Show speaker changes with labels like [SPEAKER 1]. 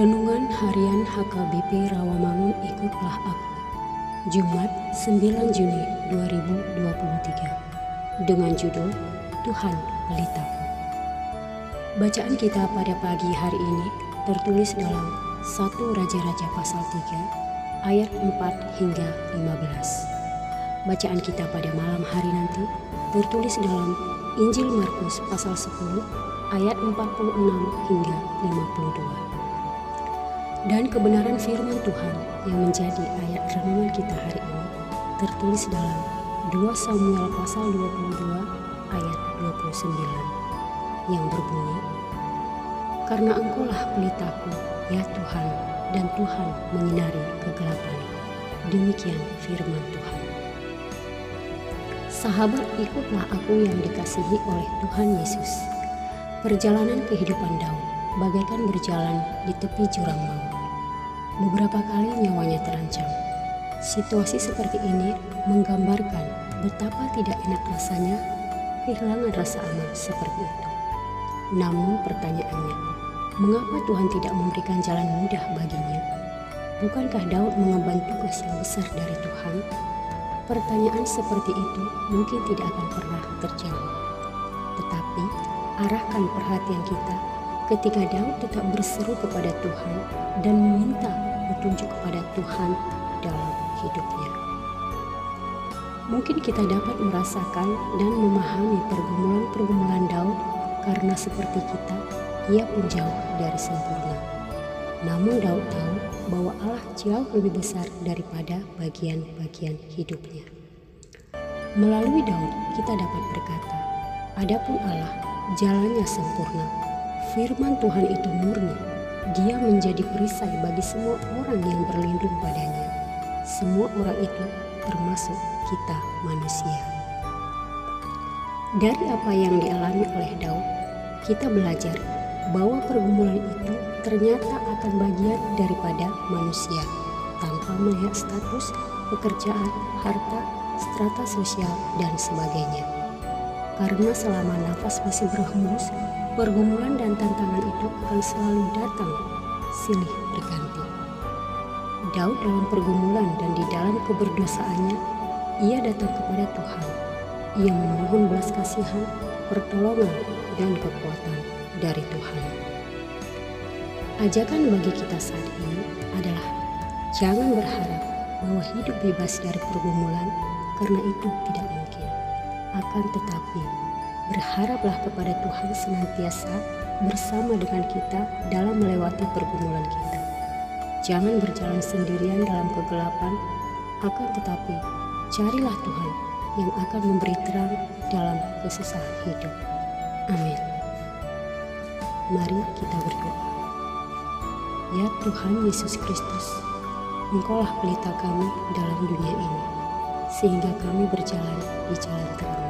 [SPEAKER 1] Renungan Harian HKBP Rawamangun Ikutlah Aku. Jumat 9 Juni 2023 Dengan judul Tuhan Pelitaku Bacaan kita pada pagi hari ini tertulis dalam 1 Raja-Raja pasal 3 ayat 4 hingga 15 Bacaan kita pada malam hari nanti tertulis dalam Injil Markus pasal 10 ayat 46 hingga 52. Dan kebenaran firman Tuhan yang menjadi ayat renungan kita hari ini tertulis dalam 2 Samuel pasal 22 ayat 29 yang berbunyi Karena engkaulah pelitaku ya Tuhan dan Tuhan menyinari kegelapan. Demikian firman Tuhan. Sahabat, ikutlah aku yang dikasihi oleh Tuhan Yesus. Perjalanan kehidupan Daud bagaikan berjalan di tepi jurang maut. Beberapa kali nyawanya terancam. Situasi seperti ini menggambarkan betapa tidak enak rasanya kehilangan rasa aman seperti itu. Namun pertanyaannya, mengapa Tuhan tidak memberikan jalan mudah baginya? Bukankah Daud mengemban tugas yang besar dari Tuhan? Pertanyaan seperti itu mungkin tidak akan pernah terjawab. Tetapi arahkan perhatian kita ketika Daud tetap berseru kepada Tuhan dan meminta petunjuk kepada Tuhan dalam hidupnya. Mungkin kita dapat merasakan dan memahami pergumulan-pergumulan Daud karena seperti kita, ia pun jauh dari sempurna. Namun Daud tahu bahwa Allah jauh lebih besar daripada bagian-bagian hidupnya. Melalui Daud kita dapat berkata, Adapun Allah jalannya sempurna. Firman Tuhan itu murni. Dia menjadi perisai bagi semua orang yang berlindung padanya. Semua orang itu termasuk kita manusia. Dari apa yang dialami oleh Daud, kita belajar bahwa pergumulan itu ternyata akan bagian daripada manusia tanpa melihat status, pekerjaan, harta, strata sosial, dan sebagainya. Karena selama nafas masih berhembus, pergumulan dan tantangan itu akan selalu datang, silih berganti. Daud dalam pergumulan dan di dalam keberdosaannya, ia datang kepada Tuhan. Ia memohon belas kasihan, pertolongan, dan kekuatan dari Tuhan. Ajakan bagi kita saat ini adalah jangan berharap bahwa hidup bebas dari pergumulan karena itu tidak mungkin. Akan tetapi, berharaplah kepada Tuhan senantiasa bersama dengan kita dalam melewati pergumulan kita. Jangan berjalan sendirian dalam kegelapan, akan tetapi carilah Tuhan yang akan memberi terang dalam kesusahan hidup. Amin. Mari kita berdoa. Ya Tuhan Yesus Kristus, Engkaulah pelita kami dalam dunia ini, sehingga kami berjalan di jalan terang.